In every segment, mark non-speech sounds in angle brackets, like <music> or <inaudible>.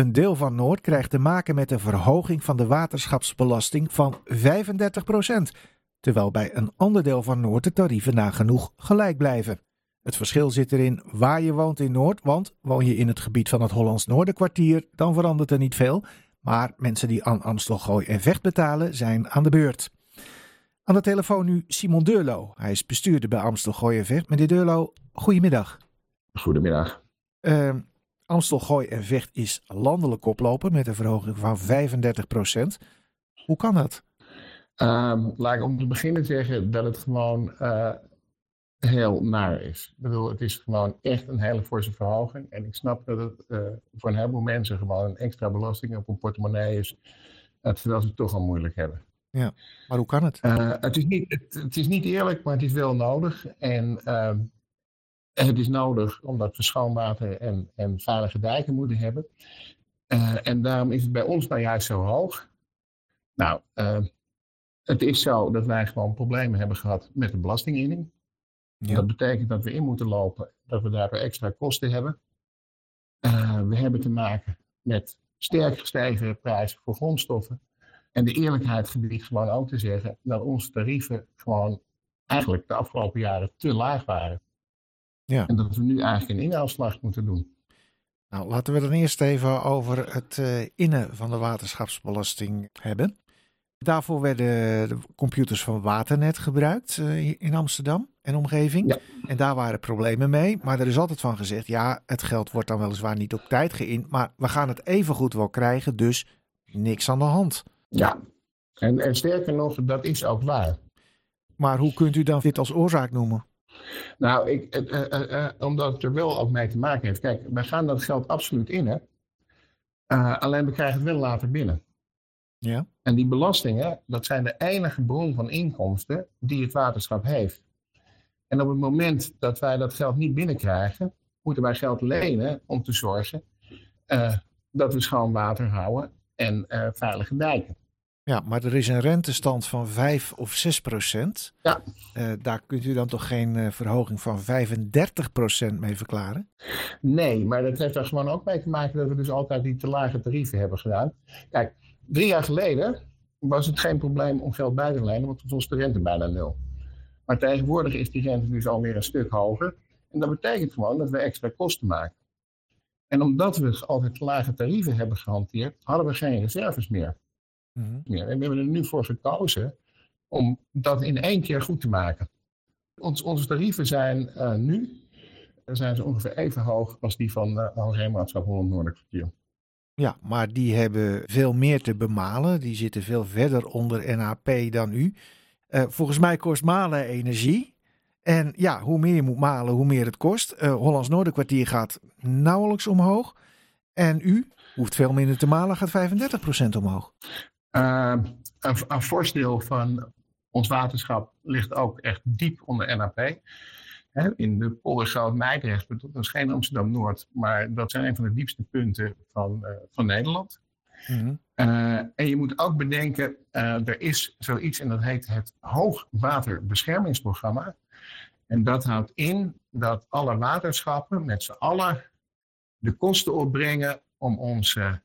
Een deel van Noord krijgt te maken met een verhoging van de waterschapsbelasting van 35% terwijl bij een ander deel van Noord de tarieven nagenoeg gelijk blijven. Het verschil zit erin waar je woont in Noord, want woon je in het gebied van het Hollands Noorderkwartier, dan verandert er niet veel. Maar mensen die aan Amstelgooi en Vecht betalen, zijn aan de beurt. Aan de telefoon nu Simon Deurlo. Hij is bestuurder bij Amstelgooi en Vecht. Meneer Deurlo, goedemiddag. Goedemiddag. Uh, Amstelgooi en Vecht is landelijk koploper met een verhoging van 35% Hoe kan dat? Um, laat ik om te beginnen zeggen dat het gewoon uh, heel naar is. Ik bedoel, het is gewoon echt een hele forse verhoging. En ik snap dat het uh, voor een heleboel mensen gewoon een extra belasting op hun portemonnee is. Uh, terwijl ze het toch al moeilijk hebben. Ja, maar hoe kan het? het, is niet, het, het, is niet eerlijk, maar het is wel nodig. En het is nodig omdat we schoon water en, en veilige dijken moeten hebben. en daarom is het bij ons nou juist zo hoog. Nou, ehm, het is zo dat wij gewoon problemen hebben gehad met de belastinginning. Ja. Dat betekent dat we in moeten lopen, dat we daardoor extra kosten hebben. Uh, we hebben te maken met sterk gestegen prijzen voor grondstoffen. En de eerlijkheid gebied gewoon ook te zeggen dat onze tarieven gewoon eigenlijk de afgelopen jaren te laag waren. Ja. En dat we nu eigenlijk een inhaalslag moeten doen. Nou, laten we dan eerst even over het uh, innen van de waterschapsbelasting hebben. Daarvoor werden de computers van Waternet gebruikt uh, in Amsterdam en omgeving. Ja. En daar waren problemen mee. Maar er is altijd van gezegd, ja, het geld wordt dan weliswaar niet op tijd geïnd. Maar we gaan het even goed wel krijgen, dus niks aan de hand. Ja, en, en sterker nog, dat is ook waar. Maar hoe kunt u dan dit als oorzaak noemen? Nou, ik, uh, uh, omdat het er wel ook mee te maken heeft. Kijk, wij gaan dat geld absoluut in, hè. alleen we krijgen het wel later binnen. Ja. En die belastingen, dat zijn de enige bron van inkomsten die het waterschap heeft. En op het moment dat wij dat geld niet binnenkrijgen, moeten wij geld lenen om te zorgen uh, dat we schoon water houden en uh, veilige dijken. Ja, maar er is een rentestand van 5 of 6 procent. Ja. Uh, daar kunt u dan toch geen verhoging van 35 procent mee verklaren? Nee, maar dat heeft er gewoon ook mee te maken dat we dus altijd die te lage tarieven hebben gedaan. Kijk, Drie jaar geleden was het geen probleem om geld bij te lenen, want toen was de rente bijna nul. Maar tegenwoordig is die rente dus alweer een stuk hoger. En dat betekent gewoon dat we extra kosten maken. En omdat we altijd lage tarieven hebben gehanteerd, hadden we geen reserves meer. Mm meer. En we hebben er nu voor gekozen om dat in één keer goed te maken. Ons, onze tarieven zijn uh, nu zijn ze ongeveer even hoog als die van uh, Hoogheemraadschap Holland Noordelijk Kwartier. Ja, maar die hebben veel meer te bemalen. Die zitten veel verder onder NAP dan u. Uh, volgens mij kost malen energie. En ja, hoe meer je moet malen, hoe meer het kost. Uh, Hollands Noorderkwartier gaat nauwelijks omhoog. En u hoeft veel minder te malen, gaat 35% omhoog. Uh, een, een fors deel van ons waterschap ligt ook echt diep onder NAP in de polder Zout-Meidrecht, dat is geen Amsterdam-Noord, maar dat zijn een van de diepste punten van, uh, van Nederland. Mm en je moet ook bedenken, uh, er is zoiets en dat heet het Hoogwaterbeschermingsprogramma. En dat houdt in dat alle waterschappen met z'n allen de kosten opbrengen om onze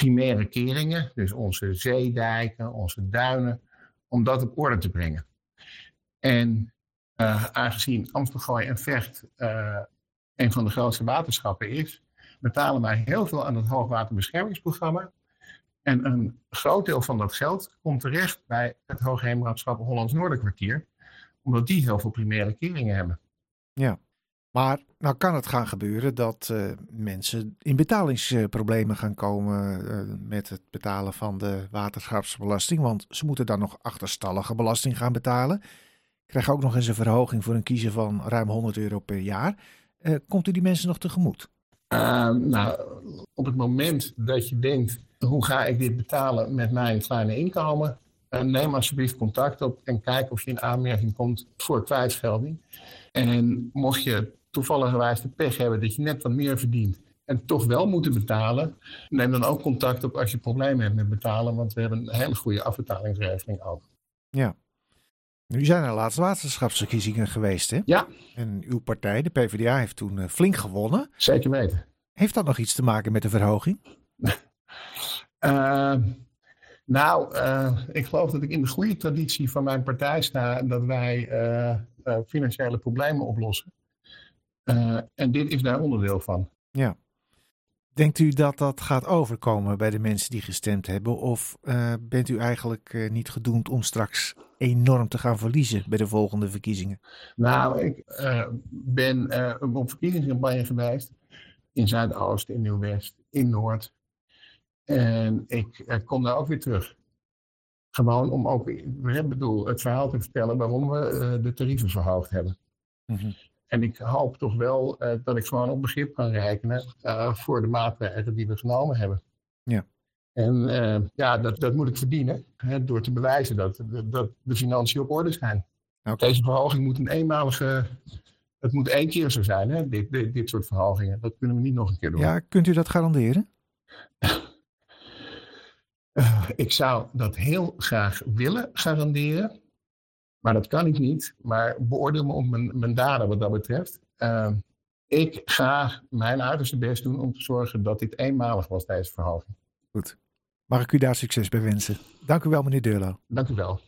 primaire keringen, dus onze zeedijken, onze duinen, om dat op orde te brengen. En uh, aangezien Amstelgooi en Vecht uh, een van de grootste waterschappen is, betalen wij heel veel aan het hoogwaterbeschermingsprogramma. En een groot deel van dat geld komt terecht bij het Hoogheemraadschap Hollands Noorderkwartier, omdat die heel veel primaire keringen hebben. Ja, maar nou kan het gaan gebeuren dat uh, mensen in betalingsproblemen gaan komen uh, met het betalen van de waterschapsbelasting, want ze moeten dan nog achterstallige belasting gaan betalen krijg ook nog eens een verhoging voor een kiezer van ruim 100 euro per jaar. Uh, komt u die mensen nog tegemoet? Uh, nou, op het moment dat je denkt, hoe ga ik dit betalen met mijn kleine inkomen? Neem alsjeblieft contact op en kijk of je in aanmerking komt voor kwijtschelding. En mocht je toevallig de pech hebben dat je net wat meer verdient en toch wel moeten betalen, neem dan ook contact op als je problemen hebt met betalen, want we hebben een hele goede afbetalingsregeling ook. Ja, nu zijn er laatst waterschapsverkiezingen geweest, hè? Ja. En uw partij, de PvdA, heeft toen eh, flink gewonnen. Zeker weten. Heeft dat nog iets te maken met de verhoging? <laughs> nou, ik geloof dat ik in de goede traditie van mijn partij sta dat wij financiële problemen oplossen. En dit is daar onderdeel van. Ja. Denkt u dat dat gaat overkomen bij de mensen die gestemd hebben? Of uh, bent u eigenlijk uh, niet gedoemd om straks enorm te gaan verliezen bij de volgende verkiezingen? Nou, ik uh, ben op verkiezingscampagne geweest in Zuidoost, in Nieuw-West, in Noord. En ik kom daar ook weer terug. Gewoon om ook ik bedoel, het verhaal te vertellen waarom we de tarieven verhoogd hebben. Mm -hmm. En ik hoop toch wel uh, dat ik gewoon op begrip kan rekenen uh, voor de maatregelen die we genomen hebben. Ja. En uh, ja, dat, dat moet ik verdienen hè, door te bewijzen dat, dat de financiën op orde zijn. Okay. Deze verhoging moet een eenmalige. Het moet één keer zo zijn, hè, dit, dit, dit soort verhogingen. Dat kunnen we niet nog een keer doen. Ja, kunt u dat garanderen? ik zou dat heel graag willen garanderen. Maar dat kan ik niet. Maar beoordeel me op mijn, mijn daden wat dat betreft. Uh, ik ga mijn uiterste best doen om te zorgen dat dit eenmalig was, deze verhoging. Goed. Mag ik u daar succes bij wensen? Dank u wel, meneer Deurlo. Dank u wel.